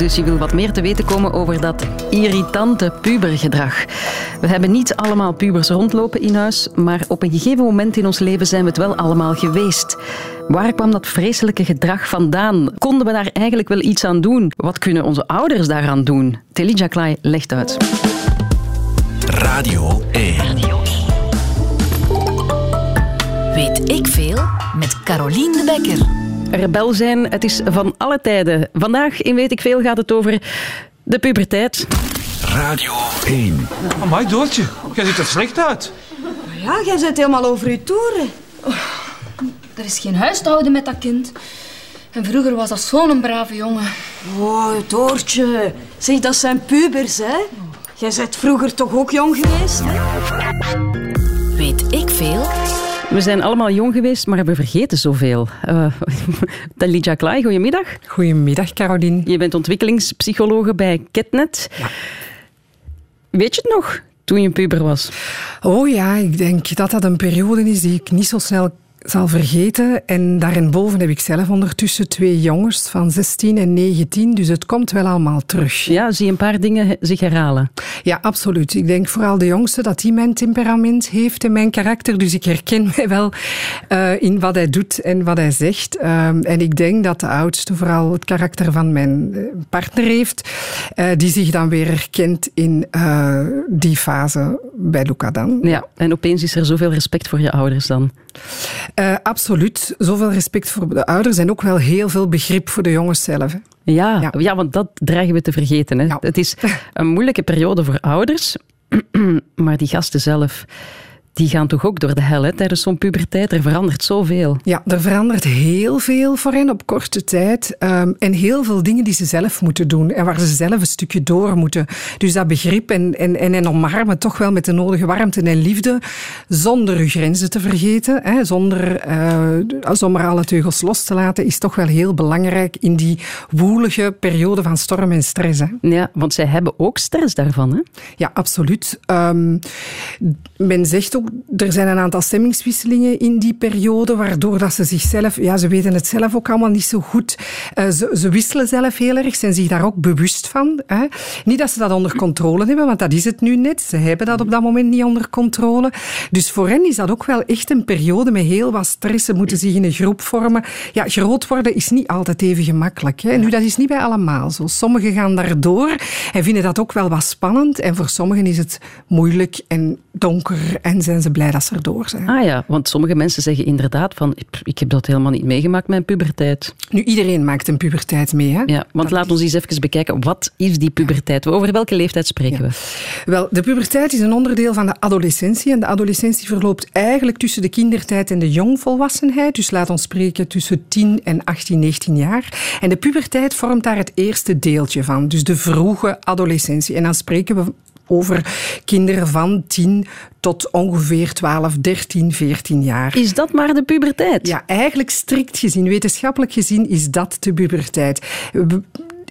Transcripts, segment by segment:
Dus je wil wat meer te weten komen over dat irritante pubergedrag. We hebben niet allemaal pubers rondlopen in huis, maar op een gegeven moment in ons leven zijn we het wel allemaal geweest. Waar kwam dat vreselijke gedrag vandaan? Konden we daar eigenlijk wel iets aan doen? Wat kunnen onze ouders daaraan doen? Telly Jaklai legt uit. Radio 1. Weet ik veel met Carolien de Bekker. Rebel zijn, het is van alle tijden. Vandaag in Weet ik veel gaat het over de puberteit. Radio 1. Amai, Doortje, jij ziet er slecht uit. Ja, jij zit helemaal over je toeren. Er is geen huis te houden met dat kind. En vroeger was dat zo'n brave jongen. Oh, Doortje. Zeg, dat zijn pubers, hè? Jij bent vroeger toch ook jong geweest? Hè? Weet ik veel? We zijn allemaal jong geweest, maar we vergeten zoveel. Uh, Talija Klaai, goedemiddag. Goedemiddag, Caroline. Je bent ontwikkelingspsychologe bij Ketnet. Ja. Weet je het nog, toen je puber was? Oh ja, ik denk dat dat een periode is die ik niet zo snel zal vergeten. En daarboven heb ik zelf ondertussen twee jongens van 16 en 19. Dus het komt wel allemaal terug. Ja, zie je een paar dingen zich herhalen? Ja, absoluut. Ik denk vooral de jongste dat hij mijn temperament heeft en mijn karakter. Dus ik herken mij wel uh, in wat hij doet en wat hij zegt. Uh, en ik denk dat de oudste vooral het karakter van mijn partner heeft. Uh, die zich dan weer herkent in die fase bij Luca dan. Ja, en opeens is er zoveel respect voor je ouders dan. Uh, absoluut. Zoveel respect voor de ouders en ook wel heel veel begrip voor de jongens zelf. Ja, ja. ja want dat dreigen we te vergeten. Hè. Ja. Het is een moeilijke periode voor ouders, maar die gasten zelf die gaan toch ook door de hel hè, tijdens zo'n puberteit. Er verandert zoveel. Ja, er verandert heel veel voor hen op korte tijd. Um, en heel veel dingen die ze zelf moeten doen. En waar ze zelf een stukje door moeten. Dus dat begrip en, en, en, en omarmen toch wel met de nodige warmte en liefde. Zonder uw grenzen te vergeten. Hè, zonder uh, zomaar alle teugels los te laten. Is toch wel heel belangrijk in die woelige periode van storm en stress. Hè. Ja, want zij hebben ook stress daarvan. Hè? Ja, absoluut. Um, men zegt ook er zijn een aantal stemmingswisselingen in die periode, waardoor dat ze zichzelf, ja, ze weten het zelf ook allemaal niet zo goed. Uh, ze, ze, wisselen zelf heel erg, zijn zich daar ook bewust van. Hè. Niet dat ze dat onder controle hebben, want dat is het nu net. Ze hebben dat op dat moment niet onder controle. Dus voor hen is dat ook wel echt een periode met heel wat stress. Ze moeten zich in een groep vormen. Ja, groot worden is niet altijd even gemakkelijk. Hè. Nu, dat is niet bij allemaal zo. Sommigen gaan daardoor en vinden dat ook wel wat spannend. En voor sommigen is het moeilijk en donker en zijn ze blij dat ze erdoor zijn. Ah ja, want sommige mensen zeggen inderdaad van ik heb dat helemaal niet meegemaakt, mijn puberteit. Nu, iedereen maakt een puberteit mee. Hè? Ja, want dat laat ons eens even bekijken, wat is die puberteit? Over welke leeftijd spreken ja. we? Wel, de puberteit is een onderdeel van de adolescentie. En de adolescentie verloopt eigenlijk tussen de kindertijd en de jongvolwassenheid. Dus laat ons spreken tussen 10 en 18, 19 jaar. En de puberteit vormt daar het eerste deeltje van. Dus de vroege adolescentie. En dan spreken we over kinderen van 10 tot ongeveer 12, 13, 14 jaar. Is dat maar de puberteit? Ja, eigenlijk strikt gezien, wetenschappelijk gezien, is dat de puberteit.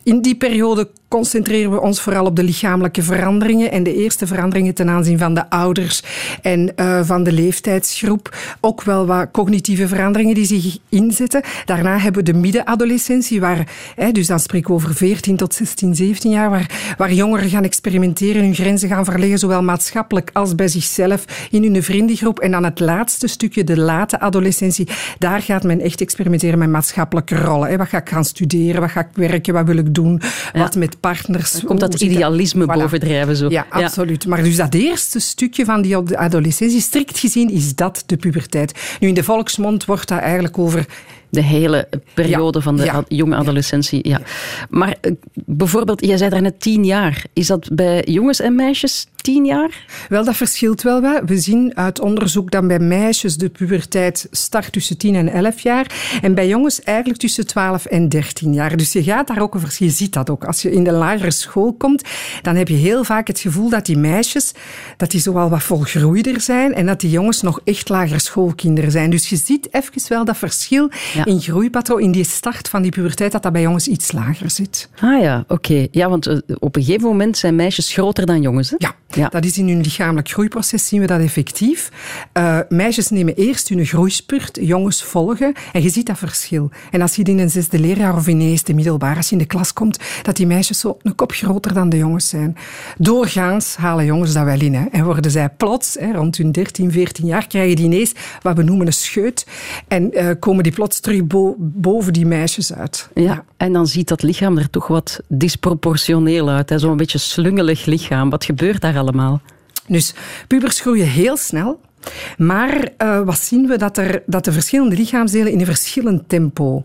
In die periode concentreren we ons vooral op de lichamelijke veranderingen en de eerste veranderingen ten aanzien van de ouders en uh, van de leeftijdsgroep. Ook wel wat cognitieve veranderingen die zich inzetten. Daarna hebben we de middenadolescentie, waar, hè, dus dan spreken we over 14 tot 16, 17 jaar, waar, waar jongeren gaan experimenteren, hun grenzen gaan verleggen, zowel maatschappelijk als bij zichzelf in hun vriendengroep. En dan het laatste stukje, de late adolescentie, daar gaat men echt experimenteren met maatschappelijke rollen. Wat ga ik gaan studeren, wat ga ik werken, wat wil ik doen, wat met partners. Dan komt dat idealisme voilà. bovendrijven zo. Ja, absoluut. Maar dus dat eerste stukje van die adolescentie, strikt gezien, is dat de puberteit. Nu, in de volksmond wordt dat eigenlijk over de hele periode ja, van de ja, jonge adolescentie. Ja. Maar bijvoorbeeld, jij zei daar net tien jaar. Is dat bij jongens en meisjes tien jaar? Wel, dat verschilt wel wat. We zien uit onderzoek dat bij meisjes de puberteit start tussen 10 en 11 jaar. En bij jongens eigenlijk tussen 12 en 13 jaar. Dus je gaat daar ook een verschil. Je ziet dat ook. Als je in de lagere school komt, dan heb je heel vaak het gevoel dat die meisjes dat die zowel wat volgroeider zijn en dat die jongens nog echt lagere schoolkinderen zijn. Dus je ziet even wel dat verschil Ja. In groeipatroon, in die start van die puberteit, dat dat bij jongens iets lager zit. Ah ja, oké. Ja, want eh, op een gegeven moment zijn meisjes groter dan jongens. Hè? Ja, Ja. dat is in hun lichamelijk groeiproces, zien we dat effectief. Eh, meisjes nemen eerst hun groeispurt, jongens volgen. En je ziet dat verschil. En als je in een zesde leerjaar of in eerste middelbaar, als je in de klas komt, dat die meisjes zo een kop groter dan de jongens zijn. Doorgaans halen jongens dat wel in. Hè. En worden zij plots, hè, rond hun 13, 14 jaar, krijgen die ineens wat we noemen een scheut. En eh, komen die plots terug bo- boven die meisjes uit. Ja. En dan ziet dat lichaam er toch wat disproportioneel uit. Zo'n beetje slungelig lichaam. Wat gebeurt daar allemaal? Dus pubers groeien heel snel. Maar eh, wat zien we? Dat, er, dat de verschillende lichaamsdelen in een verschillend tempo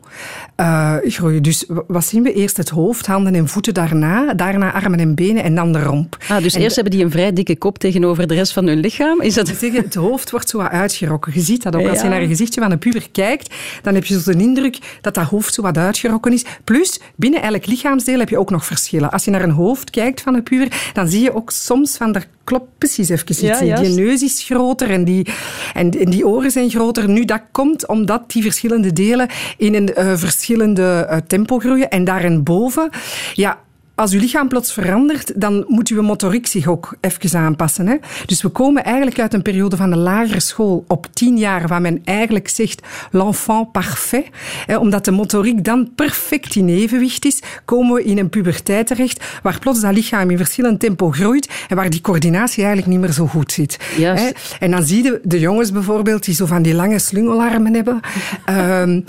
eh, groeien. Dus wat zien we? Eerst het hoofd, handen en voeten daarna. Daarna armen en benen en dan de romp. Ah, dus En eerst hebben die een vrij dikke kop tegenover de rest van hun lichaam. Is dat... zeggen, het hoofd wordt zo wat uitgerokken. Je ziet dat ook. Als je Ja. naar een gezichtje van een puber kijkt, dan heb je zo de indruk dat dat hoofd zo wat uitgerokken is. Plus, binnen elk lichaamsdeel heb je ook nog verschillen. Als je naar een hoofd kijkt van een puber, dan zie je ook soms van, er klopt precies even iets. Ja, die neus is groter en die, en, en die oren zijn groter. Nu, dat komt omdat die verschillende delen in een eh, verschillende eh, tempo groeien. En daarboven, ja, als uw lichaam plots verandert, dan moet uw motoriek zich ook even aanpassen. Hè? Dus we komen eigenlijk uit een periode van de lagere school op tien jaar, waar men eigenlijk zegt l'enfant parfait. Hè? Omdat de motoriek dan perfect in evenwicht is, komen we in een puberteit terecht, waar plots dat lichaam in verschillend tempo groeit en waar die coördinatie eigenlijk niet meer zo goed zit. Hè? En dan zie je de jongens bijvoorbeeld, die zo van die lange slungelarmen hebben. Ehm,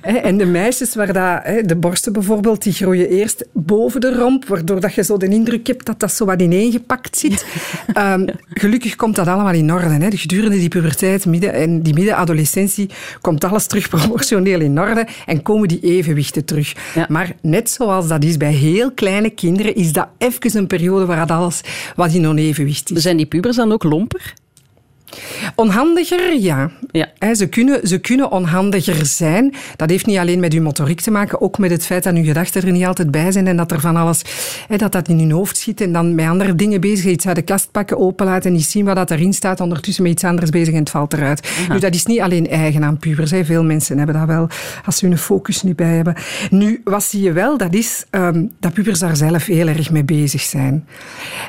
hè, en de meisjes, waar dat, hè, de borsten bijvoorbeeld, die groeien eerst boven de romp, waardoor dat je zo de indruk hebt dat dat zo wat ineengepakt zit. Ehm, gelukkig komt dat allemaal in orde. Hè. Dus Gedurende die puberteit midden, en die middenadolescentie komt alles terug proportioneel in orde en komen die evenwichten terug. Ja. Maar net zoals dat is bij heel kleine kinderen, is dat even een periode waar dat alles wat in onevenwicht is. Zijn die pubers dan ook lomper? Onhandiger, ja. Ja. Ze kunnen, ze kunnen onhandiger zijn. Dat heeft niet alleen met uw motoriek te maken, ook met het feit dat uw gedachten er niet altijd bij zijn en dat er van alles, dat dat in hun hoofd schiet en dan met andere dingen bezig is. Iets uit de kast pakken, openlaten en niet zien wat dat erin staat, ondertussen met iets anders bezig en het valt eruit. Nu, dat is niet alleen eigen aan pubers. Hè. Veel mensen hebben dat wel, als ze hun focus niet bij hebben. Nu, wat zie je wel, dat is ehm, dat pubers daar zelf heel erg mee bezig zijn.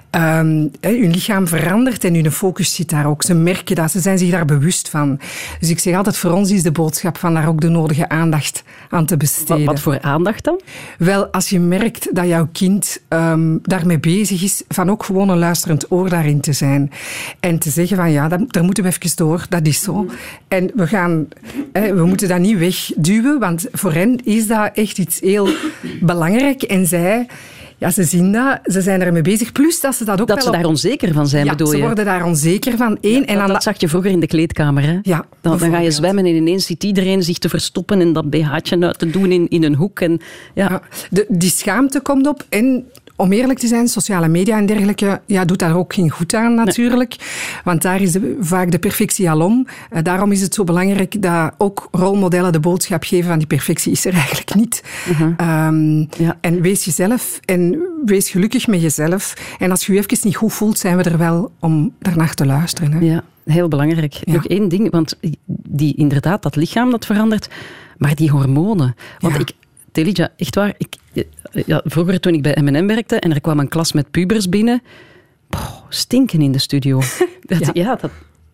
Hè, hun lichaam verandert en hun focus zit daar ook. Ze merken dat, ze zijn zich daar bewust van. Dus ik zeg altijd, voor ons is de boodschap van daar ook de nodige aandacht aan te besteden. wat voor aandacht dan? Wel, als je merkt dat jouw kind ehm, daarmee bezig is, van ook gewoon een luisterend oor daarin te zijn. En te zeggen van ja, dat, daar moeten we even door, dat is zo. En we, gaan, hè, we moeten dat niet wegduwen, want voor hen is dat echt iets heel belangrijk. En zij, ja, ze zien dat, ze zijn ermee bezig. Plus dat ze dat ook Dat wel ze op- daar onzeker van zijn, ja, bedoel ze je? worden daar onzeker van. Eén, en dat, aan dat zag je vroeger in de kleedkamer. Hè? Ja, dan, dan ga je zwemmen en ineens ziet iedereen zich te verstoppen en dat BH'tje uit te doen in, in een hoek. En, ja. Ja, de, die schaamte komt op. En om eerlijk te zijn, sociale media en dergelijke ja, doet daar ook geen goed aan natuurlijk. Want daar is de- vaak de perfectie alom. Uh, daarom is het zo belangrijk dat ook rolmodellen de boodschap geven van die perfectie is er eigenlijk niet. Ehm, Ja. En wees jezelf en wees gelukkig met jezelf. En als je je even niet goed voelt, zijn we er wel om daarnaar te luisteren. Hè. Ja, heel belangrijk. Ja. Nog één ding, want die, inderdaad, dat lichaam dat verandert, maar die hormonen. Want Ja. ik, Telidja, echt waar, ik, ja, vroeger toen ik bij M&M werkte en er kwam een klas met pubers binnen, stinken in de studio. Dat, ja. Ja. dat,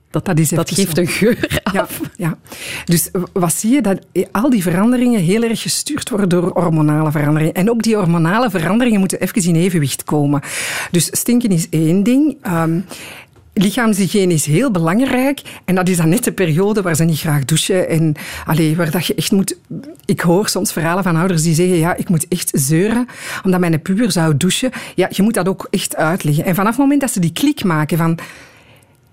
dat, Dat is dat geeft zo. een geur af. Ja, ja. Dus wat zie je? Dat al die veranderingen heel erg gestuurd worden door hormonale veranderingen. En ook die hormonale veranderingen moeten even in evenwicht komen. Dus stinken is één ding. Ehm, Lichaamshygiëne is heel belangrijk. En dat is dan net de periode waar ze niet graag douchen. En allee, waar dat je echt moet... Ik hoor soms verhalen van ouders die zeggen... Ja, ik moet echt zeuren, omdat mijn puber zou douchen. Ja, je moet dat ook echt uitleggen. En vanaf het moment dat ze die klik maken van...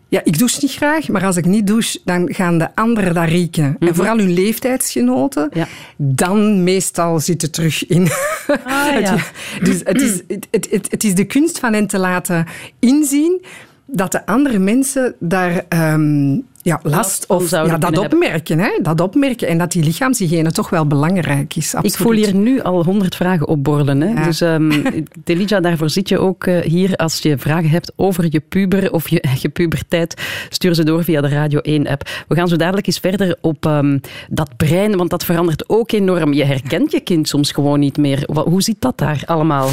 Ja, ik douche niet graag, maar als ik niet douche, dan gaan de anderen dat rieken. En vooral hun leeftijdsgenoten, Ja. dan meestal zitten terug in. Ah, ja. Het- dus het is, het, het, het, het is de kunst van hen te laten inzien dat de andere mensen daar ehm, ja, last van of zouden ja, dat opmerken, hè? dat opmerken. En dat die lichaamshygiëne toch wel belangrijk is. Ik absoluut. voel hier nu al honderd vragen opborrelen. Hè? Ja. Dus um, Delija, daarvoor zit je ook eh, hier. Als je vragen hebt over je puber of je eigen puberteit, stuur ze door via de Radio 1-app. We gaan zo dadelijk eens verder op ehm, dat brein, want dat verandert ook enorm. Je herkent je kind soms gewoon niet meer. Hoe zit dat daar allemaal?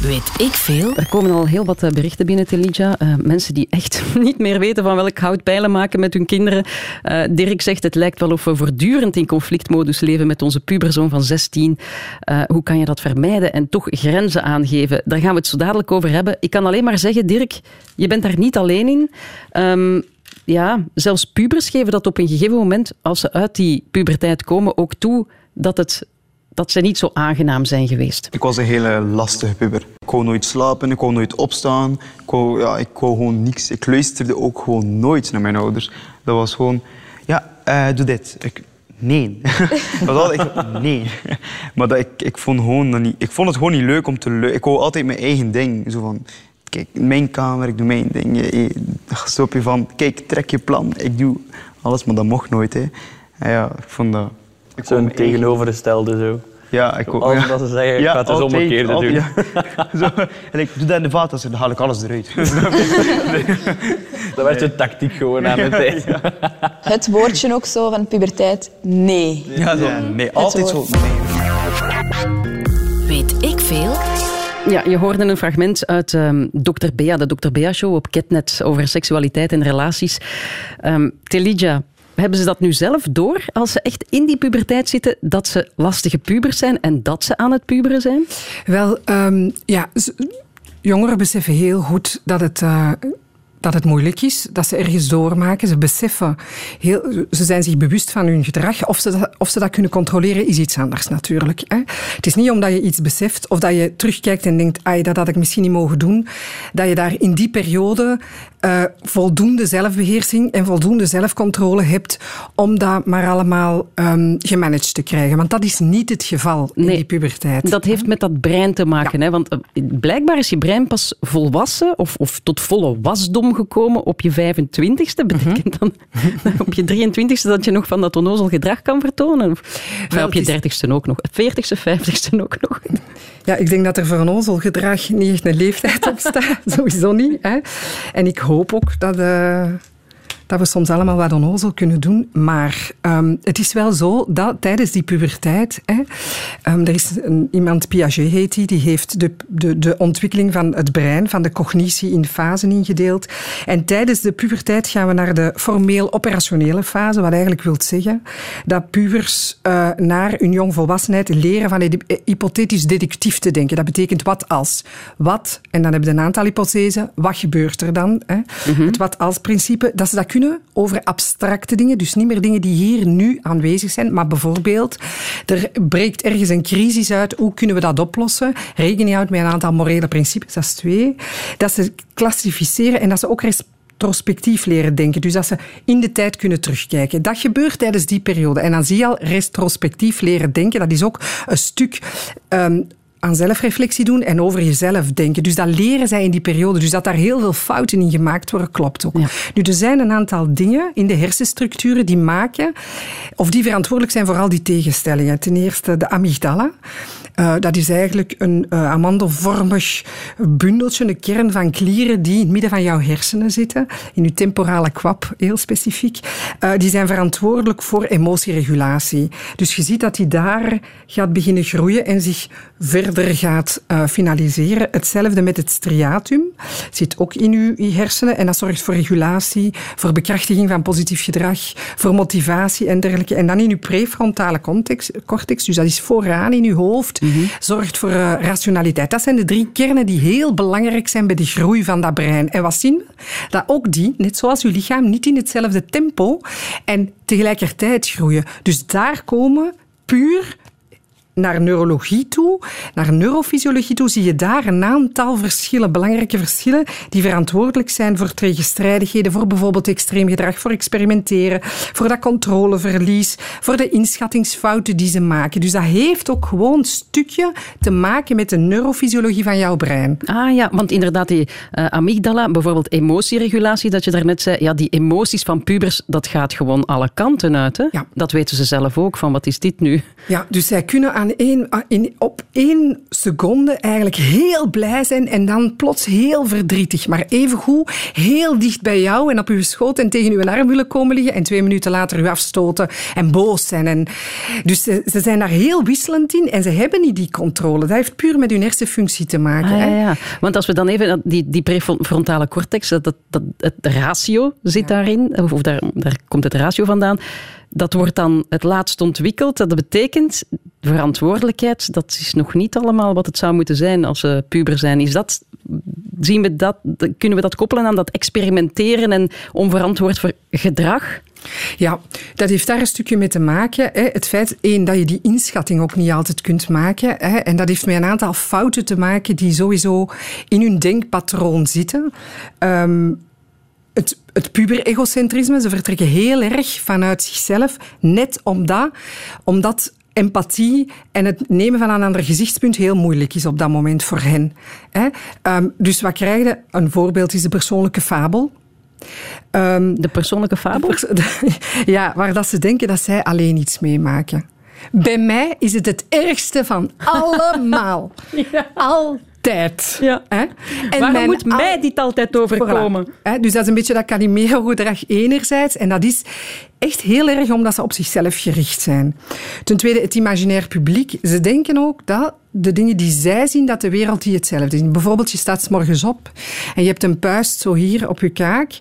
Weet ik veel? Er komen al heel wat eh, berichten binnen, Telidja. Eh, mensen die echt niet meer weten van welk hout pijlen maken met hun kinderen. Eh, Dirk zegt, het lijkt wel of we voortdurend in conflictmodus leven met onze puberzoon van 16. Eh, hoe kan je dat vermijden en toch grenzen aangeven? Daar gaan we het zo dadelijk over hebben. Ik kan alleen maar zeggen, Dirk, je bent daar niet alleen in. Ehm, ja, zelfs pubers geven dat op een gegeven moment, als ze uit die puberteit komen, ook toe dat, het, dat ze niet zo aangenaam zijn geweest. Ik was een hele lastige puber. Ik wou nooit slapen, ik wou nooit opstaan. Ik wou, ja, ik gewoon niks. Ik luisterde ook gewoon nooit naar mijn ouders. Dat was gewoon, ja, eh, doe dit. Ik, nee. dat, ik, nee. maar dat, ik, ik, vond gewoon dat niet, ik vond het gewoon niet leuk om te. Ik wou altijd mijn eigen ding. Zo van, kijk, mijn kamer, ik doe mijn ding. Je- je- Stop je van, kijk, trek je plan. Ik doe alles, maar dat mocht nooit. Hè. Ja, ik vond dat... Zo'n tegenovergestelde zo. ja, ik wou- Alles ja. wat ze zeggen, ik ga het omgekeerde doen. ja. Zo, en ik doe dat in de vaatwasser, dan haal ik alles eruit. Dat werd je tactiek gewoon aan de tijd. Het woordje ook zo van puberteit, nee. Ja, zo. Nee, altijd zo. Nee. Weet ik veel? Ja, je hoorde een fragment uit ehm Dr. Bea, de Dr. Bea-show op Ketnet over seksualiteit en relaties. Ehm Telidja, hebben ze dat nu zelf door, als ze echt in die puberteit zitten, dat ze lastige pubers zijn en dat ze aan het puberen zijn? Wel, ehm, ja, jongeren beseffen heel goed dat het, eh, dat het moeilijk is, dat ze ergens doormaken. Ze beseffen, heel, ze zijn zich bewust van hun gedrag. Of ze, dat, of ze dat kunnen controleren, is iets anders natuurlijk. Hè. Het is niet omdat je iets beseft of dat je terugkijkt en denkt, ai, dat had ik misschien niet mogen doen, dat je daar in die periode eh, voldoende zelfbeheersing en voldoende zelfcontrole hebt om dat maar allemaal ehm, gemanaged te krijgen. Want dat is niet het geval in die puberteit. Dat heeft met dat brein te maken. Hè? Want eh, blijkbaar is je brein pas volwassen of, of tot volle wasdom op je 25ste. Betekent dan op je 23ste dat je nog van dat onnozel gedrag kan vertonen? Of, maar op je het 30ste ook nog. 40ste, 50ste ook nog. Ja, ik denk dat er voor een onzelgedrag niet echt een leeftijd op staat. Sowieso niet. Hè. En ik hoop ook dat, eh, dat we soms allemaal wat onnozel kunnen doen. Maar ehm, het is wel zo dat tijdens die puberteit... Hè, ehm, er is een, iemand, Piaget heet die, die heeft de, de, de ontwikkeling van het brein, van de cognitie in fasen ingedeeld. En tijdens de puberteit gaan we naar de formeel operationele fase, wat eigenlijk wil zeggen dat pubers eh, naar hun jongvolwassenheid leren van hy- hypothetisch deductief te denken. Dat betekent wat als. Wat, en dan hebben we een aantal hypothesen, wat gebeurt er dan? Hè? Het wat als principe, dat ze dat over abstracte dingen, dus niet meer dingen die hier nu aanwezig zijn, maar bijvoorbeeld, er breekt ergens een crisis uit, hoe kunnen we dat oplossen? Rekening houdt met een aantal morele principes, dat is twee. Dat ze klassificeren en dat ze ook retrospectief leren denken. Dus dat ze in de tijd kunnen terugkijken. Dat gebeurt tijdens die periode. En dan zie je al retrospectief leren denken. Dat is ook een stuk ehm, aan zelfreflectie doen en over jezelf denken. Dus dat leren zij in die periode. Dus dat daar heel veel fouten in gemaakt worden, klopt ook. Ja. Nu, er zijn een aantal dingen in de hersenstructuren die maken, of die verantwoordelijk zijn voor al die tegenstellingen. Ten eerste de amygdala. Eh, dat is eigenlijk een eh, amandelvormig bundeltje, een kern van klieren die in het midden van jouw hersenen zitten, in je temporale kwap, heel specifiek. Eh, die zijn verantwoordelijk voor emotieregulatie. Dus je ziet dat die daar gaat beginnen groeien en zich verder gaat finaliseren. Hetzelfde met het striatum. Zit ook in uw hersenen en dat zorgt voor regulatie, voor bekrachtiging van positief gedrag, voor motivatie en dergelijke. En dan in uw prefrontale cortex, dus dat is vooraan in uw hoofd, zorgt voor eh, rationaliteit. Dat zijn de drie kernen die heel belangrijk zijn bij de groei van dat brein. En wat zien we? Dat ook die, net zoals uw lichaam, niet in hetzelfde tempo en tegelijkertijd groeien. Dus daar komen puur naar neurologie toe, naar neurofysiologie toe, zie je daar een aantal verschillen, belangrijke verschillen, die verantwoordelijk zijn voor tegenstrijdigheden, voor bijvoorbeeld extreem gedrag, voor experimenteren, voor dat controleverlies, voor de inschattingsfouten die ze maken. Dus dat heeft ook gewoon een stukje te maken met de neurofysiologie van jouw brein. Ah ja, want inderdaad, die uh, amygdala, bijvoorbeeld emotieregulatie, dat je daarnet zei, ja, die emoties van pubers, dat gaat gewoon alle kanten uit. Hè? Ja. Dat weten ze zelf ook, van wat is dit nu? Ja, dus zij kunnen aan één, in, op één seconde eigenlijk heel blij zijn en dan plots heel verdrietig. Maar evengoed heel dicht bij jou en op uw schoot en tegen uw arm willen komen liggen en twee minuten later u afstoten en boos zijn. En dus ze, ze zijn daar heel wisselend in en ze hebben niet die controle. Dat heeft puur met hun hersenfunctie te maken. Ah, ja, hè. ja. Want als we dan even die, die prefrontale cortex, dat, dat, dat, het ratio zit daarin, of, of daar, daar komt het ratio vandaan. Dat wordt dan het laatst ontwikkeld. Dat betekent verantwoordelijkheid. Dat is nog niet allemaal wat het zou moeten zijn als ze puber zijn. Is dat, zien we dat, kunnen we dat koppelen aan dat experimenteren en onverantwoord gedrag? Ja, dat heeft daar een stukje mee te maken. Hè. Het feit, één, dat je die inschatting ook niet altijd kunt maken. Hè. En dat heeft met een aantal fouten te maken die sowieso in hun denkpatroon zitten. Ehm, het, het puber-egocentrisme, ze vertrekken heel erg vanuit zichzelf, net omdat, omdat empathie en het nemen van een ander gezichtspunt heel moeilijk is op dat moment voor hen. Hè. Um, dus wat krijg je? Een voorbeeld is de persoonlijke fabel. Um, de persoonlijke fabel? De ja, waar dat ze denken dat zij alleen iets meemaken. Bij mij is het het ergste van allemaal. ja. Altijd. Ja. Hè? En Waarom moet mij dit altijd overkomen? Voilà. Hè? Dus dat is een beetje dat Calimero-gedrag enerzijds. En dat is echt heel erg omdat ze op zichzelf gericht zijn. Ten tweede, het imaginair publiek. Ze denken ook dat de dingen die zij zien, dat de wereld die hetzelfde is. Bijvoorbeeld, je staat s morgens op en je hebt een puist zo hier op je kaak.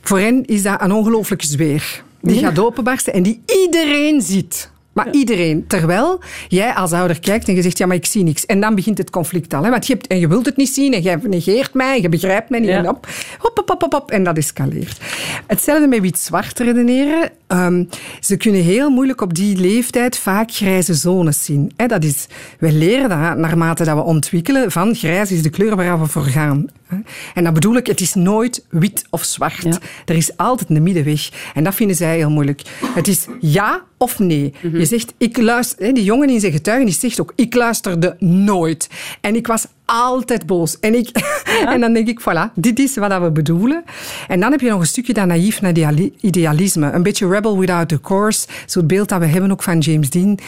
Voor hen is dat een ongelooflijke zweer. Die gaat openbarsten en die iedereen ziet. Maar iedereen. Terwijl jij als ouder kijkt en je zegt, ja, maar ik zie niks. En dan begint het conflict al. Hè? Want je, hebt, en je wilt het niet zien en jij negeert mij en je begrijpt mij niet. Ja. En op, hop, hop, hop, hop, hop, en dat escaleert. Hetzelfde met wit-zwart redeneren. Um, ze kunnen heel moeilijk op die leeftijd vaak grijze zones zien. Hè? Dat is, we leren dat naarmate dat we ontwikkelen van grijs is de kleur waar we voor gaan. En dan bedoel ik, het is nooit wit of zwart. Ja. Er is altijd een middenweg. En dat vinden zij heel moeilijk. Het is ja of nee. Mhm. Je zegt, ik luister... Die jongen in zijn getuigenis zegt ook, ik luisterde nooit. En ik was altijd boos. En, ik, en dan denk ik, voilà, dit is wat we bedoelen. En dan heb je nog een stukje dat naïef naar ideali- idealisme. Een beetje rebel without a course. Zo'n beeld dat we hebben ook van James Dean.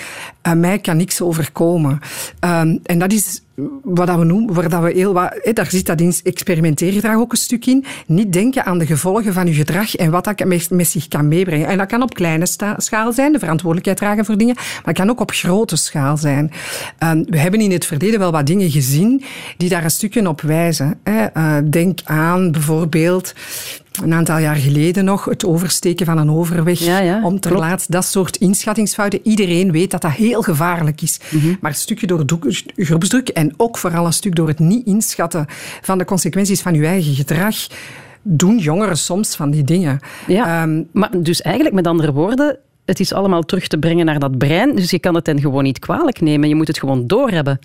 Uh, mij kan niks overkomen. Um, en dat is wat dat we noemen, waar dat we heel wat, daar zit dat in experimenteergedrag ook een stuk in. Niet denken aan de gevolgen van je gedrag en wat dat met, met zich kan meebrengen. En dat kan op kleine schaal zijn, de verantwoordelijkheid dragen voor dingen, maar het kan ook op grote schaal zijn. Um, we hebben in het verleden wel wat dingen gezien die daar een stukje op wijzen. Hè. Uh, denk aan bijvoorbeeld een aantal jaar geleden nog het oversteken van een overweg Ja, ja, om ter klopt. plaatse. Dat soort inschattingsfouten. Iedereen weet dat dat heel gevaarlijk is. Mhm. Maar een stukje door groepsdruk en ook vooral een stuk door het niet inschatten van de consequenties van je eigen gedrag, doen jongeren soms van die dingen. Ja, Ehm, maar dus eigenlijk met andere woorden, het is allemaal terug te brengen naar dat brein. Dus je kan het hen gewoon niet kwalijk nemen. Je moet het gewoon doorhebben.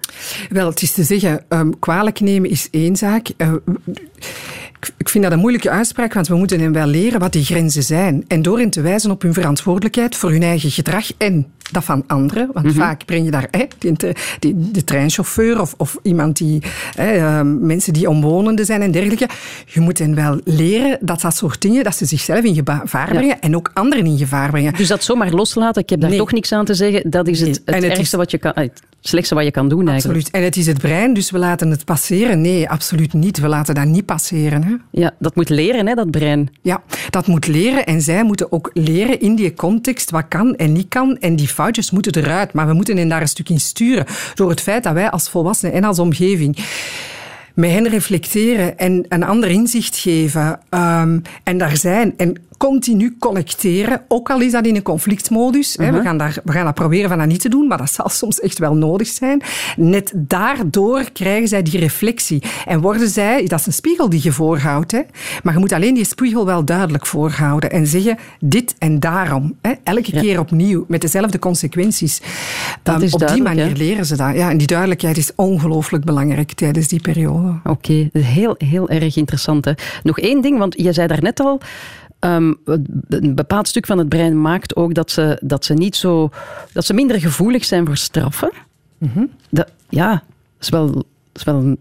Wel, het is te zeggen, um, kwalijk nemen is één zaak. Uh, ik- vind dat een moeilijke uitspraak, want we moeten hen wel leren wat die grenzen zijn. En door hen te wijzen op hun verantwoordelijkheid voor hun eigen gedrag en dat van anderen. Want vaak breng je daar hè, die, de treinchauffeur of, of iemand die, hè, uh, mensen die omwonenden zijn en dergelijke. Je moet hen wel leren dat dat soort dingen, dat ze zichzelf in gevaar brengen en ook anderen in gevaar brengen. Dus dat zomaar loslaten, ik heb daar Nee. toch niks aan te zeggen, dat is het, het ergste is- wat je kan... Het slechtste wat je kan doen eigenlijk. Absoluut. En het is het brein, dus we laten het passeren. Nee, absoluut niet. We laten dat niet passeren. Hè. Ja, dat moet leren, hè, dat brein. Ja, dat moet leren. En zij moeten ook leren in die context wat kan en niet kan. En die foutjes moeten eruit. Maar we moeten hen daar een stuk in sturen. Door het feit dat wij als volwassenen en als omgeving met hen reflecteren en een ander inzicht geven. Um, en daar zijn. En continu connecteren, ook al is dat in een conflictmodus. we, gaan daar, we gaan dat proberen van dat niet te doen, maar dat zal soms echt wel nodig zijn. Net daardoor krijgen zij die reflectie. En worden zij, dat is een spiegel die je voorhoudt, hè. maar je moet alleen die spiegel wel duidelijk voorhouden en zeggen dit en daarom. Hè. Elke keer opnieuw, met dezelfde consequenties. Dat Ehm, is op die manier hè. leren ze dat. Ja, en die duidelijkheid is ongelooflijk belangrijk tijdens die periode. Oké, heel, heel erg interessant. Hè. Nog één ding, want je zei daarnet al... ehm, een bepaald stuk van het brein maakt ook dat ze, dat ze, niet zo, dat ze minder gevoelig zijn voor straffen. Dat, ja, dat is wel, is wel een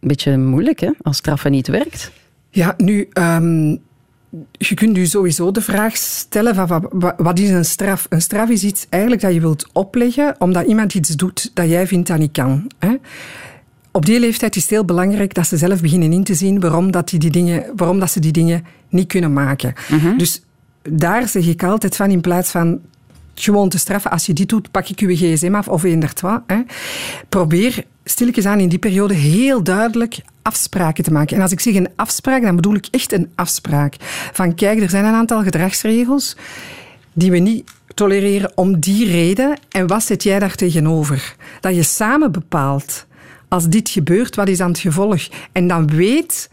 beetje moeilijk hè, als straffen niet werkt. Ja, nu, ehm, je kunt u sowieso de vraag stellen van wat, is een straf? Een straf is iets eigenlijk dat je wilt opleggen omdat iemand iets doet dat jij vindt dat niet kan. Hè? Op die leeftijd is het heel belangrijk dat ze zelf beginnen in te zien waarom, dat die, die dingen, waarom dat ze die dingen niet kunnen maken. Dus daar zeg ik altijd van, in plaats van gewoon te straffen, als je dit doet, pak ik je gsm af of eender. Hè. Probeer stilletjes aan in die periode heel duidelijk afspraken te maken. En als ik zeg een afspraak, dan bedoel ik echt een afspraak. Van kijk, er zijn een aantal gedragsregels die we niet tolereren om die reden. En wat zet jij daar tegenover? Dat je samen bepaalt, als dit gebeurt, wat is dan het gevolg? En dan weet...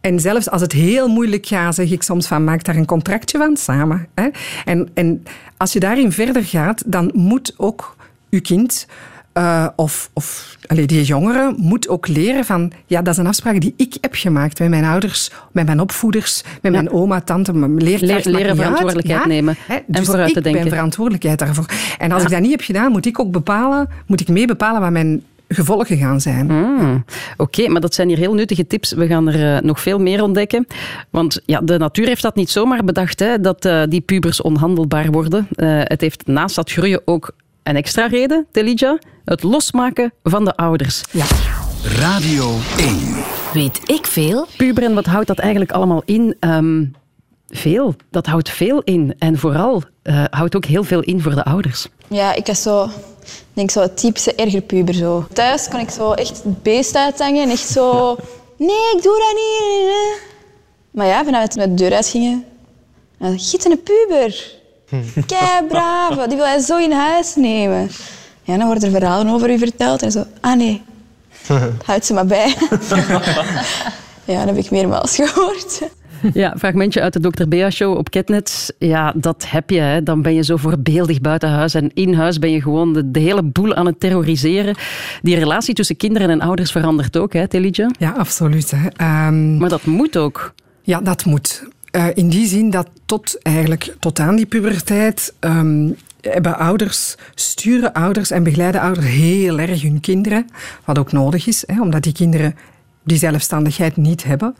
En zelfs als het heel moeilijk gaat, zeg ik soms van maak daar een contractje van samen. Hè? En, en als je daarin verder gaat, dan moet ook je kind eh, of, of allee, die jongere moet ook leren van ja, dat is een afspraak die ik heb gemaakt met mijn ouders, met mijn opvoeders, met mijn oma, tante, mijn leerkracht. Leer- leren verantwoordelijkheid nemen hè, en dus vooruit te ik denken. ben verantwoordelijkheid daarvoor. En als Ja. ik dat niet heb gedaan, moet ik ook bepalen, moet ik mee bepalen wat mijn gevolgen gaan zijn. Hmm, Oké, maar dat zijn hier heel nuttige tips. We gaan er eh, nog veel meer ontdekken. Want ja, de natuur heeft dat niet zomaar bedacht, hè, dat eh, die pubers onhandelbaar worden. Eh, het heeft naast dat groeien ook een extra reden, Telidja. Het losmaken van de ouders. Ja. Radio 1. Weet ik veel? Puberen, wat houdt dat eigenlijk allemaal in? Ehm, veel. Dat houdt veel in. En vooral eh, houdt ook heel veel in voor de ouders. Ja, ik was zo, denk zo het typische ergerpuber zo. Thuis kon ik zo echt het beest uithangen en echt zo... Nee, ik doe dat niet. Maar ja, naar de deur uit gingen... dan, Giet een puber. Kei brave, die wil hij zo in huis nemen. Ja, dan worden er verhalen over u verteld en zo... Ah nee, houd ze maar bij. ja, dat heb ik meermaals gehoord. Ja, fragmentje uit de Dr. Bea-show op Ketnet. Ja, dat heb je. Hè. Dan ben je zo voorbeeldig buiten huis. En in huis ben je gewoon de, de hele boel aan het terroriseren. Die relatie tussen kinderen en ouders verandert ook, hè, Telidja? Ja, absoluut. Hè. Ehm, Maar dat moet ook. Ja, dat moet. Eh, in die zin dat tot, eigenlijk, tot aan die puberteit ehm, hebben ouders, sturen ouders en begeleiden ouders heel erg hun kinderen. Wat ook nodig is, hè, omdat die kinderen die zelfstandigheid niet hebben.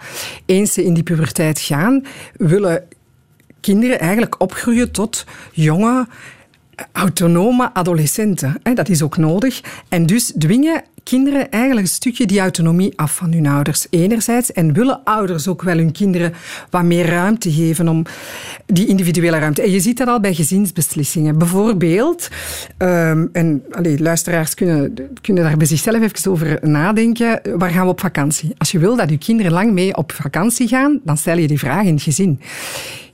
Eens ze in die puberteit gaan, willen kinderen eigenlijk opgroeien tot jonge, autonome adolescenten. hè. Dat is ook nodig. En dus dwingen kinderen eigenlijk een stukje die autonomie af van hun ouders. Enerzijds. En willen ouders ook wel hun kinderen wat meer ruimte geven om die individuele ruimte. En je ziet dat al bij gezinsbeslissingen. Bijvoorbeeld, ehm, en allee, luisteraars kunnen, kunnen daar bij zichzelf even over nadenken. Waar gaan we op vakantie? Als je wil dat je kinderen lang mee op vakantie gaan, dan stel je die vraag in het gezin.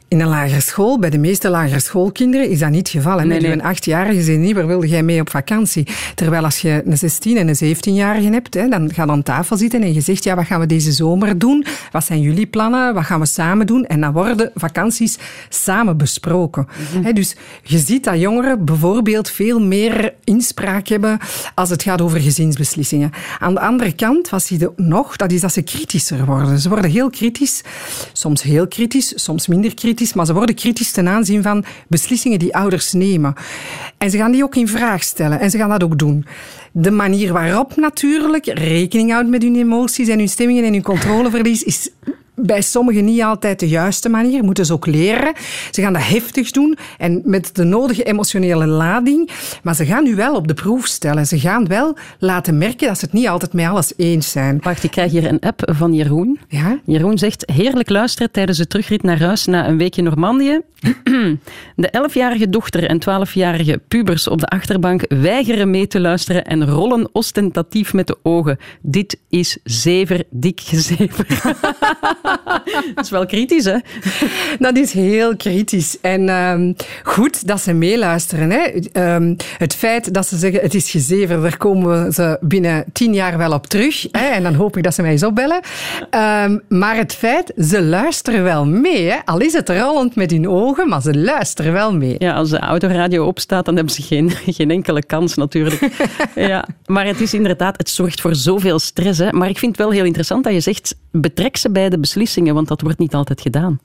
In een lagere school, bij de meeste lagere schoolkinderen, is dat niet het geval. hè. Nee, Met een achtjarige zegt niet, waar wilde jij mee op vakantie? Terwijl als je een 16- en een 17-jarige hebt, hè, dan ga je aan tafel zitten en je zegt, ja, wat gaan we deze zomer doen? Wat zijn jullie plannen? Wat gaan we samen doen? En dan worden vakanties samen besproken. Hè, dus je ziet dat jongeren bijvoorbeeld veel meer inspraak hebben als het gaat over gezinsbeslissingen. Aan de andere kant, wat zie je nog, dat is dat ze kritischer worden. Ze worden heel kritisch, soms heel kritisch, soms minder kritisch, maar ze worden kritisch ten aanzien van beslissingen die ouders nemen. En ze gaan die ook in vraag stellen en ze gaan dat ook doen. De manier waarop natuurlijk rekening houdt met hun emoties en hun stemmingen en hun controleverlies is bij sommigen niet altijd de juiste manier. Moeten ze ook leren. Ze gaan dat heftig doen en met de nodige emotionele lading. Maar ze gaan u wel op de proef stellen. Ze gaan wel laten merken dat ze het niet altijd met alles eens zijn. Wacht, ik krijg hier een app van Jeroen. Ja? Jeroen zegt, heerlijk luisteren tijdens de terugrit naar huis na een weekje Normandië. De 11-jarige dochter en 12-jarige pubers op de achterbank weigeren mee te luisteren en rollen ostentatief met de ogen. Dit is zever dik gezever. Dat is wel kritisch, hè? Dat is heel kritisch. En ehm, goed dat ze meeluisteren. Hè. Ehm, het feit dat ze zeggen het is gezever, daar komen ze binnen tien jaar wel op terug. Hè. En dan hoop ik dat ze mij eens opbellen. Ehm, maar het feit, ze luisteren wel mee. Hè. Al is het rollend met hun ogen, maar ze luisteren wel mee. Ja, als de autoradio opstaat, dan hebben ze geen, geen enkele kans natuurlijk. ja, maar het is inderdaad, het zorgt voor zoveel stress. Hè. Maar ik vind het wel heel interessant dat je zegt, betrek ze bij de beslissingen, want dat wordt niet altijd gedaan.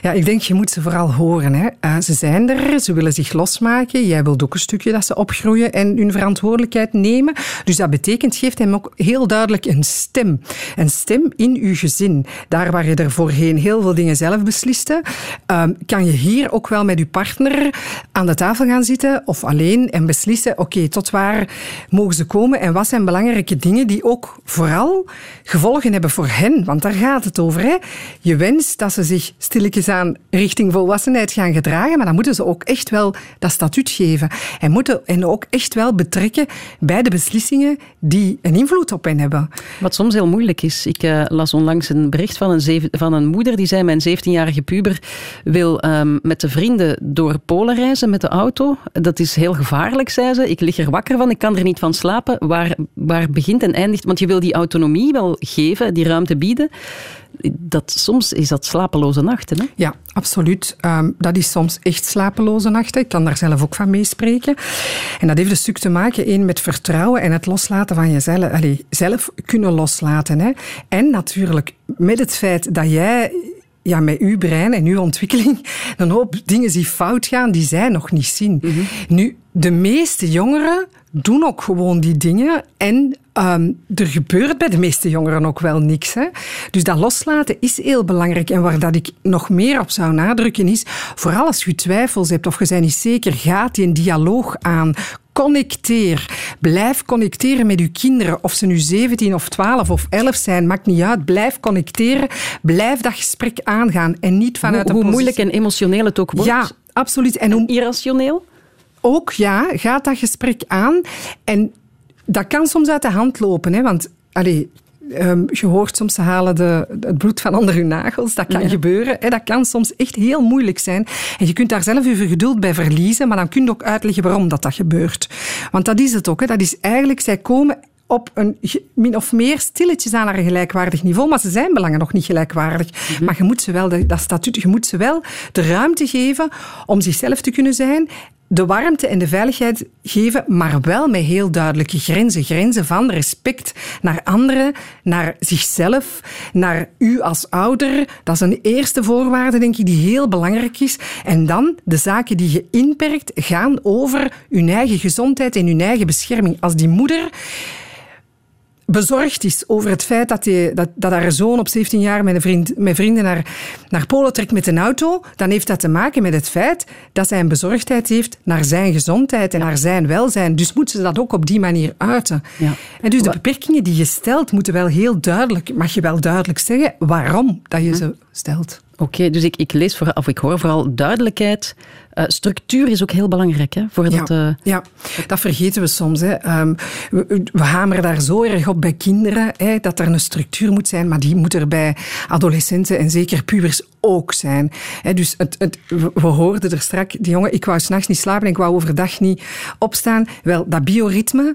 Ja, ik denk, je moet ze vooral horen. Hè. Uh, ze zijn er, ze willen zich losmaken. Jij wilt ook een stukje dat ze opgroeien en hun verantwoordelijkheid nemen. Dus dat betekent, geeft hem ook heel duidelijk een stem. Een stem in uw gezin. Daar waar je er voorheen heel veel dingen zelf besliste, uh, kan je hier ook wel met je partner aan de tafel gaan zitten of alleen en beslissen, oké, tot waar mogen ze komen en wat zijn belangrijke dingen die ook vooral gevolgen hebben voor hen. Want daar gaat het over. Je wenst dat ze zich stilletjes aan richting volwassenheid gaan gedragen, maar dan moeten ze ook echt wel dat statuut geven. En moeten en ook echt wel betrekken bij de beslissingen die een invloed op hen hebben. Wat soms heel moeilijk is. Ik uh, las onlangs een bericht van een, van een moeder die zei: Mijn 17-jarige puber wil um, met de vrienden door Polen reizen met de auto. Dat is heel gevaarlijk, zei ze. Ik lig er wakker van, ik kan er niet van slapen. Waar, waar begint en eindigt? Want je wil die autonomie wel geven, die ruimte bieden dat, soms is dat slapeloze nachten. Hè? Ja, absoluut. Um, dat is soms echt slapeloze nachten. Ik kan daar zelf ook van meespreken. En dat heeft een stuk te maken één, met vertrouwen en het loslaten van jezelf. Allez, zelf kunnen loslaten. Hè. En natuurlijk met het feit dat jij ja, met uw brein en uw ontwikkeling een hoop dingen die fout gaan, die zij nog niet zien. Mm -hmm. Nu, de meeste jongeren doen ook gewoon die dingen en um, er gebeurt bij de meeste jongeren ook wel niks. Hè? Dus dat loslaten is heel belangrijk. En waar dat ik nog meer op zou nadrukken is, vooral als je twijfels hebt of je bent niet zeker, gaat die een dialoog aan. Connecteer. Blijf connecteren met uw kinderen. Of ze nu 17 of 12 of 11 zijn, maakt niet uit. Blijf connecteren. Blijf dat gesprek aangaan. En niet vanuit hoe, hoe moeilijk en emotioneel het ook wordt. Ja, absoluut. En, en irrationeel? Ook ja, gaat dat gesprek aan. En dat kan soms uit de hand lopen. Hè, want allee, Um, je hoort soms, ze halen de, het bloed van onder hun nagels. Dat kan ja. gebeuren. Hè. Dat kan soms echt heel moeilijk zijn. En je kunt daar zelf je geduld bij verliezen, maar dan kun je ook uitleggen waarom dat, dat gebeurt. Want dat is het ook. Hè. Dat is eigenlijk, zij komen op een min of meer stilletjes aan naar een gelijkwaardig niveau, maar ze zijn belangen nog niet gelijkwaardig. Mm -hmm. Maar je moet ze wel, dat statuut, je moet ze wel de ruimte geven om zichzelf te kunnen zijn de warmte en de veiligheid geven, maar wel met heel duidelijke grenzen. Grenzen van respect naar anderen, naar zichzelf, naar u als ouder. Dat is een eerste voorwaarde, denk ik, die heel belangrijk is. En dan de zaken die je inperkt gaan over uw eigen gezondheid en uw eigen bescherming. Als die moeder bezorgd is over het feit dat, die, dat, dat haar zoon op 17 jaar met, een vriend, met vrienden naar, naar Polen trekt met een auto, dan heeft dat te maken met het feit dat zij een bezorgdheid heeft naar zijn gezondheid en naar zijn welzijn. Dus moeten ze dat ook op die manier uiten. Ja. En dus de beperkingen die je stelt, moeten wel heel duidelijk, mag je wel duidelijk zeggen waarom dat je ze stelt. Oké, okay, dus ik, ik lees vooral, of ik hoor vooral duidelijkheid. Uh, structuur is ook heel belangrijk, hè? Voor ja, dat, uh... ja, dat vergeten we soms. Hè. Um, we, we, hameren daar zo erg op bij kinderen, hè, dat er een structuur moet zijn, maar die moet er bij adolescenten en zeker pubers ook zijn. Hè, dus het, het, we hoorden er straks, die jongen, ik wou s'nachts niet slapen en ik wou overdag niet opstaan. Wel, dat bioritme,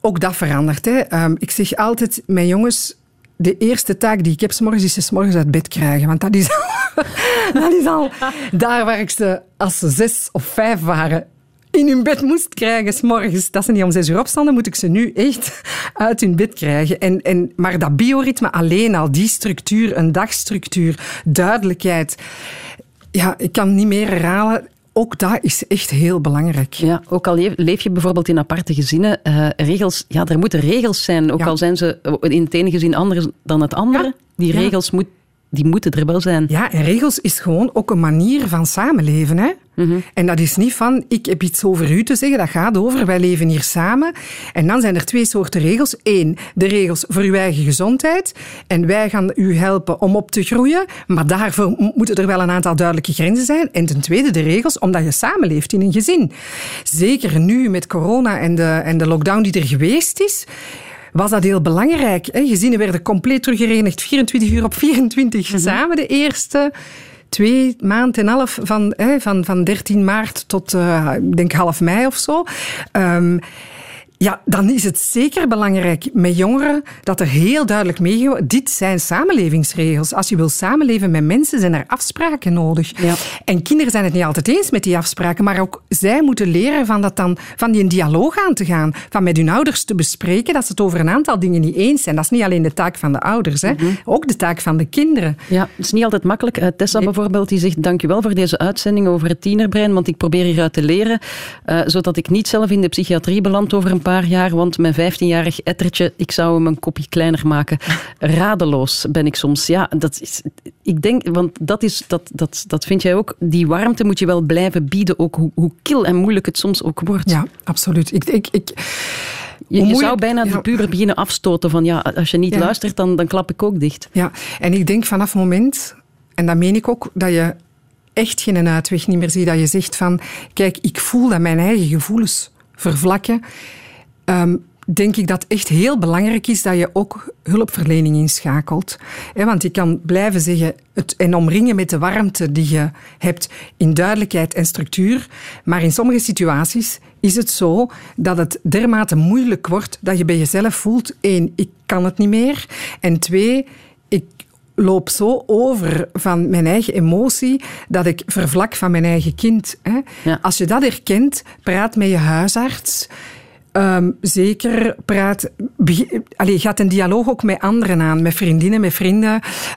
ook dat verandert. Hè. Um, ik zeg altijd, mijn jongens de eerste taak die ik heb s'morgens is ze s'morgens uit bed krijgen. Want dat is, al, dat is al daar waar ik ze, als ze zes of vijf waren, in hun bed moest krijgen s'morgens. Dat ze niet om zes uur opstonden, moet ik ze nu echt uit hun bed krijgen. En, en, maar dat bioritme alleen al, die structuur, een dagstructuur, duidelijkheid. Ja, ik kan niet meer herhalen ook dat is echt heel belangrijk. Ja, ook al leef je bijvoorbeeld in aparte gezinnen, uh, regels, ja, er moeten regels zijn. Ook ja. al zijn ze in het ene gezin anders dan het andere. Ja. Die regels moet, die moeten er wel zijn. Ja, en regels is gewoon ook een manier van samenleven. Hè? Mm -hmm. En dat is niet van, ik heb iets over u te zeggen, dat gaat over, wij leven hier samen. En dan zijn er twee soorten regels. Eén, de regels voor uw eigen gezondheid. En wij gaan u helpen om op te groeien. Maar daarvoor moeten er wel een aantal duidelijke grenzen zijn. En ten tweede, de regels omdat je samenleeft in een gezin. Zeker nu met corona en de, en de lockdown die er geweest is was dat heel belangrijk. Hè? Gezinnen werden compleet teruggerenigd, 24 uur op 24 samen. De eerste twee maand en half van, hè, van, van 13 maart tot, uh, ik denk half mei of zo. Um, ja, dan is het zeker belangrijk met jongeren dat er heel duidelijk meegehouden Dit zijn samenlevingsregels. Als je wil samenleven met mensen, zijn er afspraken nodig. Ja. En kinderen zijn het niet altijd eens met die afspraken, maar ook zij moeten leren van, dat dan, van die dialoog aan te gaan. Van met hun ouders te bespreken dat ze het over een aantal dingen niet eens zijn. Dat is niet alleen de taak van de ouders, hè. Mhm. ook de taak van de kinderen. Ja, het is niet altijd makkelijk. Uh, Tessa bijvoorbeeld, die zegt dankjewel voor deze uitzending over het tienerbrein, want ik probeer hieruit te leren, uh, zodat ik niet zelf in de psychiatrie beland over een paar jaar, want mijn 15-jarig ettertje, ik zou hem een kopje kleiner maken. Radeloos ben ik soms. Ja, dat is, ik denk, want dat, is, dat, dat, dat vind jij ook, die warmte moet je wel blijven bieden, ook hoe, hoe kil en moeilijk het soms ook wordt. Ja, absoluut. Ik, ik, ik, je, je zou bijna de puber beginnen afstoten van ja, als je niet ja. luistert, dan, dan klap ik ook dicht. Ja, en ik denk vanaf het moment, en dat meen ik ook, dat je echt geen uitweg niet meer ziet, dat je zegt van, kijk, ik voel dat mijn eigen gevoelens vervlakken. Um, denk ik dat echt heel belangrijk is dat je ook hulpverlening inschakelt. Want je kan blijven zeggen het, en omringen met de warmte die je hebt in duidelijkheid en structuur. Maar in sommige situaties is het zo dat het dermate moeilijk wordt dat je bij jezelf voelt: één, ik kan het niet meer. En twee, ik loop zo over van mijn eigen emotie dat ik vervlak van mijn eigen kind. Ja. Als je dat herkent, praat met je huisarts. Um, zeker praat, allee, gaat een dialoog ook met anderen aan, met vriendinnen, met vrienden,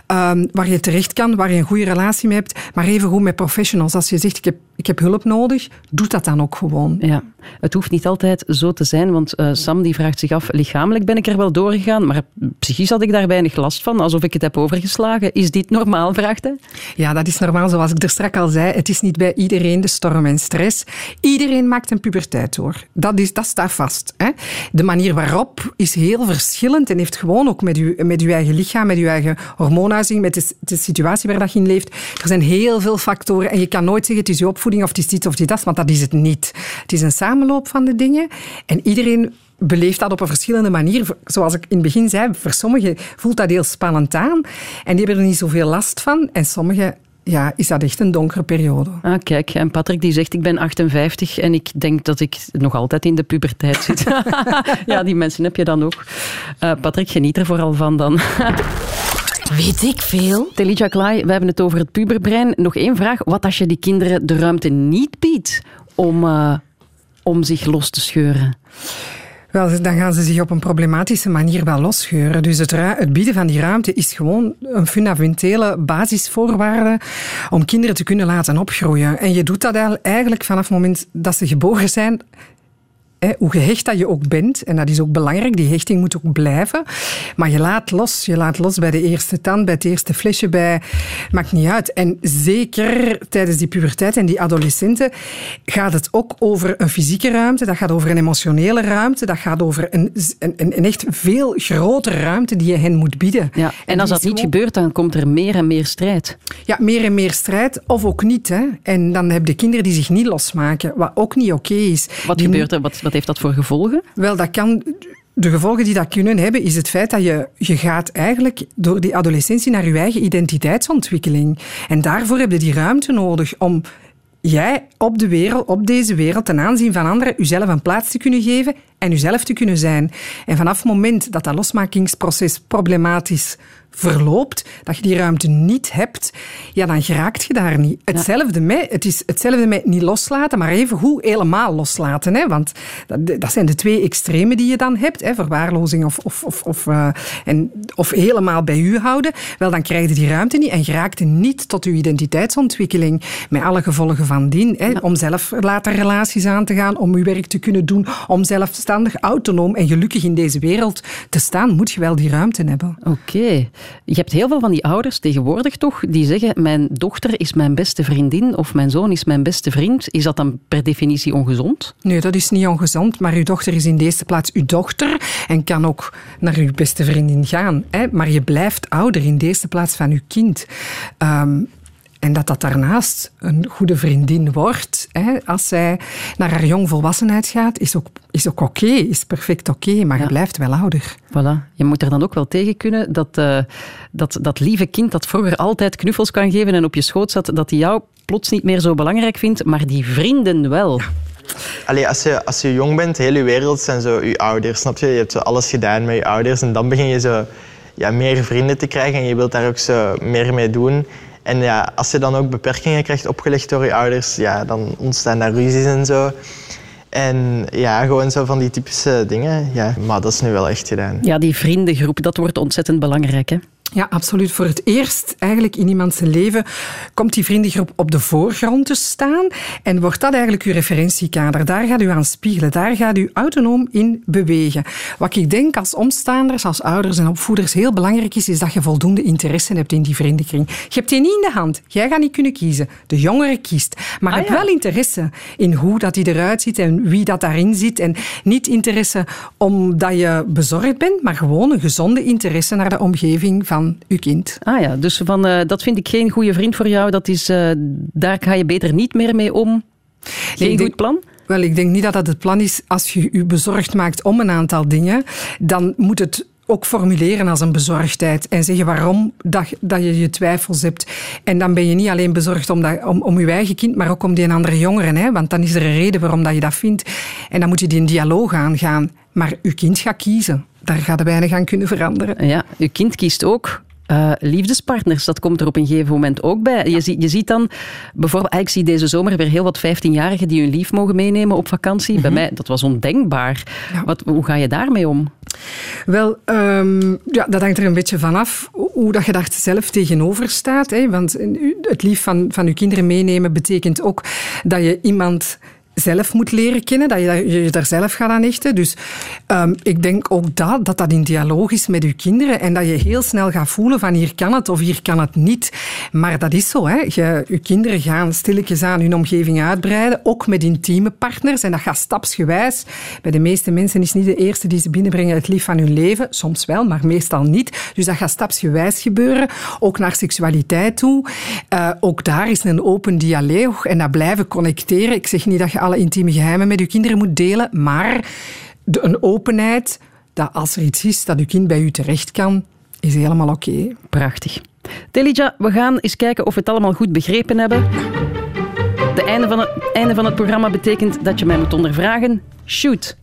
um, waar je terecht kan, waar je een goede relatie mee hebt, maar even goed met professionals. Als je zegt, ik heb, ik heb hulp nodig, doe dat dan ook gewoon. Ja, het hoeft niet altijd zo te zijn, want uh, Sam die vraagt zich af, lichamelijk ben ik er wel doorgegaan, maar psychisch had ik daar weinig last van, alsof ik het heb overgeslagen. Is dit normaal, vraagt hij? Ja, dat is normaal, zoals ik er straks al zei. Het is niet bij iedereen de storm en stress. Iedereen maakt een puberteit door. Dat, is, dat staat vast. Hè. De manier waarop is heel verschillend en heeft gewoon ook met je, met uw eigen lichaam, met uw eigen hormoonuiting, met de, de, situatie waar dat je in leeft. Er zijn heel veel factoren en je kan nooit zeggen het is je opvoeding of het is dit of dit, want dat is het niet. Het is een samenloop van de dingen en iedereen beleeft dat op een verschillende manier. Zoals ik in het begin zei, voor sommigen voelt dat heel spannend aan en die hebben er niet zoveel last van en sommigen ja, is dat echt een donkere periode. Ah, kijk, en Patrick die zegt ik ben 58 en ik denk dat ik nog altijd in de puberteit zit. ja, die mensen heb je dan ook. Uh, Patrick, geniet er vooral van dan. Weet ik veel? Telija Klaai, we hebben het over het puberbrein. Nog één vraag. Wat als je die kinderen de ruimte niet biedt om, uh, om zich los te scheuren? Wel, dan gaan ze zich op een problematische manier wel losscheuren. Dus het, het, bieden van die ruimte is gewoon een fundamentele basisvoorwaarde om kinderen te kunnen laten opgroeien. En je doet dat eigenlijk vanaf het moment dat ze geboren zijn. Hè, hoe gehecht dat je ook bent, en dat is ook belangrijk, die hechting moet ook blijven. Maar je laat los. Je laat los bij de eerste tand, bij het eerste flesje, bij... Maakt niet uit. En zeker tijdens die puberteit en die adolescenten gaat het ook over een fysieke ruimte, dat gaat over een emotionele ruimte, dat gaat over een, een, een echt veel grotere ruimte die je hen moet bieden. Ja, en, en als dat niet gewoon... gebeurt, dan komt er meer en meer strijd. Ja, meer en meer strijd, of ook niet. Hè. En dan heb je kinderen die zich niet losmaken, wat ook niet oké okay is. Wat die gebeurt er? Wat wat heeft dat voor gevolgen? Wel, dat kan... De gevolgen die dat kunnen hebben, is het feit dat je, je gaat eigenlijk door die adolescentie naar je eigen identiteitsontwikkeling. En daarvoor heb je die ruimte nodig om jij op de wereld, op deze wereld, ten aanzien van anderen, jezelf een plaats te kunnen geven en jezelf te kunnen zijn. En vanaf het moment dat dat losmakingsproces problematisch verloopt, dat je die ruimte niet hebt, ja, dan geraakt je daar niet. Hetzelfde met, het is hetzelfde met niet loslaten, maar even hoe helemaal loslaten. Hè? Want dat, dat zijn de twee extremen die je dan hebt, hè? verwaarlozing of, of, of, of, uh, en, of helemaal bij u houden. Wel, dan krijg je die ruimte niet en geraakt je niet tot je identiteitsontwikkeling, met alle gevolgen van dien. Hè? Om zelf later relaties aan te gaan, om je werk te kunnen doen, om zelfstandig, autonoom en gelukkig in deze wereld te staan, moet je wel die ruimte hebben. Oké. Okay. Je hebt heel veel van die ouders tegenwoordig toch, die zeggen mijn dochter is mijn beste vriendin of mijn zoon is mijn beste vriend. Is dat dan per definitie ongezond? Nee, dat is niet ongezond, maar uw dochter is in de eerste plaats uw dochter en kan ook naar uw beste vriendin gaan. Hè? Maar je blijft ouder in de eerste plaats van uw kind. Um, En dat dat daarnaast een goede vriendin wordt, hè, als zij naar haar jongvolwassenheid gaat, is ook, is ook oké, is perfect oké, maar je blijft wel ouder. Voilà. Je moet er dan ook wel tegen kunnen dat, eh, dat dat lieve kind dat vroeger altijd knuffels kan geven en op je schoot zat, dat hij jou plots niet meer zo belangrijk vindt, maar die vrienden wel. Allee, als, je, als je jong bent, heel je wereld zijn zo je ouders, snap je? Je hebt zo alles gedaan met je ouders en dan begin je zo ja, meer vrienden te krijgen en je wilt daar ook zo meer mee doen. En ja, als je dan ook beperkingen krijgt opgelegd door je ouders, ja, dan ontstaan daar ruzies en zo. En ja, gewoon zo van die typische dingen. Ja, maar dat is nu wel echt gedaan. Ja, die vriendengroep, dat wordt ontzettend belangrijk. Hè? Ja, absoluut. Voor het eerst eigenlijk in iemands leven komt die vriendengroep op de voorgrond te staan en wordt dat eigenlijk uw referentiekader. Daar gaat u aan spiegelen, daar gaat u autonoom in bewegen. Wat ik denk als omstaanders, als ouders en opvoeders heel belangrijk is, is dat je voldoende interesse hebt in die vriendenkring. Je hebt die niet in de hand. Jij gaat niet kunnen kiezen. De jongere kiest. Maar Ah, heb wel interesse in hoe dat die eruit ziet en wie dat daarin zit. En niet interesse omdat je bezorgd bent, maar gewoon een gezonde interesse naar de omgeving van uw kind. Ah ja, dus van, eh, dat vind ik geen goede vriend voor jou. Dat is, eh, daar ga je beter niet meer mee om. Geen denk- goed plan? Wel, ik denk niet dat dat het plan is. Als je je bezorgd maakt om een aantal dingen, dan moet het ook formuleren als een bezorgdheid en zeggen waarom dat, dat je je twijfels hebt. En dan ben je niet alleen bezorgd om, dat, om, om je eigen kind, maar ook om die andere jongeren. Hè? Want dan is er een reden waarom dat je dat vindt. En dan moet je die in dialoog aangaan. Maar je kind gaat kiezen. Daar gaat er weinig aan kunnen veranderen. Ja, je kind kiest ook eh, liefdespartners. Dat komt er op een gegeven moment ook bij. Je, ziet, je ziet dan bijvoorbeeld, ah, ik zie deze zomer weer heel wat 15-jarigen die hun lief mogen meenemen op vakantie. Mhm. Bij mij, dat was ondenkbaar. Wat, hoe ga je daarmee om? Wel, ehm, ja, dat hangt er een beetje vanaf hoe dat je daar zelf tegenover staat. Hè? Want u- het lief van, van je kinderen meenemen betekent ook dat je iemand zelf moet leren kennen, dat je je daar zelf gaat aan hechten. Dus ehm, ik denk ook dat, dat dat in dialoog is met je kinderen en dat je heel snel gaat voelen van hier kan het of hier kan het niet. Maar dat is zo. Hè. Je, je kinderen gaan stilletjes aan hun omgeving uitbreiden, ook met intieme partners. En dat gaat stapsgewijs. Bij de meeste mensen is niet de eerste die ze binnenbrengen het lief van hun leven. Soms wel, maar meestal niet. Dus dat gaat stapsgewijs gebeuren. Ook naar seksualiteit toe. Eh, ook daar is een open dialoog en dat blijven connecteren. Ik zeg niet dat je alle intieme geheimen met je kinderen moet delen, maar de, een openheid dat als er iets is dat je kind bij u terecht kan, is helemaal oké. Prachtig. Telija, we gaan eens kijken of we het allemaal goed begrepen hebben. Het einde van het, einde van het programma betekent dat je mij moet ondervragen. Shoot.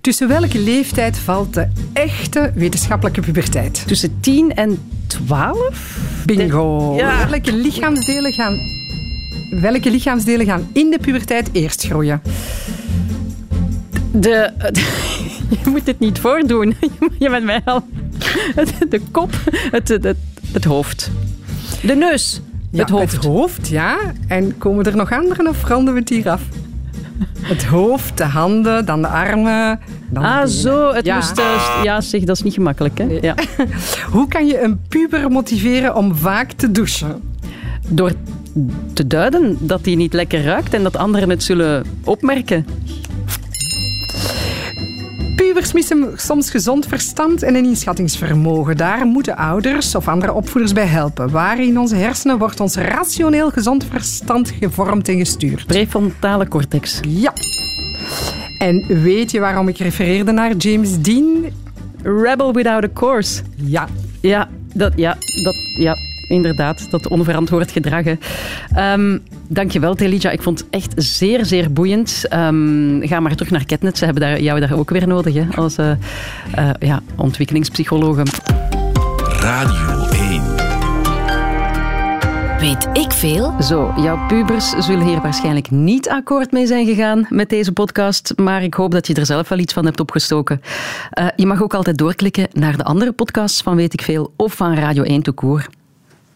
Tussen welke leeftijd valt de echte wetenschappelijke puberteit? Tussen 10 en 12? Bingo. Ja. Welke, lichaamsdelen gaan, welke lichaamsdelen gaan in de puberteit eerst groeien? De, je moet het niet voordoen. Je bent mij al... De kop, het, het, het hoofd. De neus, Ja, het hoofd. Het hoofd, ja. En komen er nog andere of ronden we het hier af? Het hoofd, de handen, dan de armen. Dan Ah, zo. Het Ja. moest... eh, ja, zeg, dat is niet gemakkelijk, hè? Ja. Hoe kan je een puber motiveren om vaak te douchen? Door te duiden dat hij niet lekker ruikt en dat anderen het zullen opmerken. Pubers missen soms gezond verstand en een inschattingsvermogen. Daar moeten ouders of andere opvoeders bij helpen. Waar in onze hersenen wordt ons rationeel gezond verstand gevormd en gestuurd? Prefrontale cortex. Ja. En weet je waarom ik refereerde naar James Dean? Rebel without a course. Ja. Ja, dat, ja, dat, ja inderdaad. Dat onverantwoord gedrag. hè. Ehm, dankjewel, Telija. Ik vond het echt zeer, zeer boeiend. Ehm, ga maar terug naar Ketnet. Ze hebben daar, jou daar ook weer nodig hè, als eh, eh, ja, ontwikkelingspsychologe. Radio 1. Weet ik veel? Zo, jouw pubers zullen hier waarschijnlijk niet akkoord mee zijn gegaan met deze podcast, maar ik hoop dat je er zelf wel iets van hebt opgestoken. Eh, je mag ook altijd doorklikken naar de andere podcasts van Weet ik Veel of van Radio 1 Toekoor.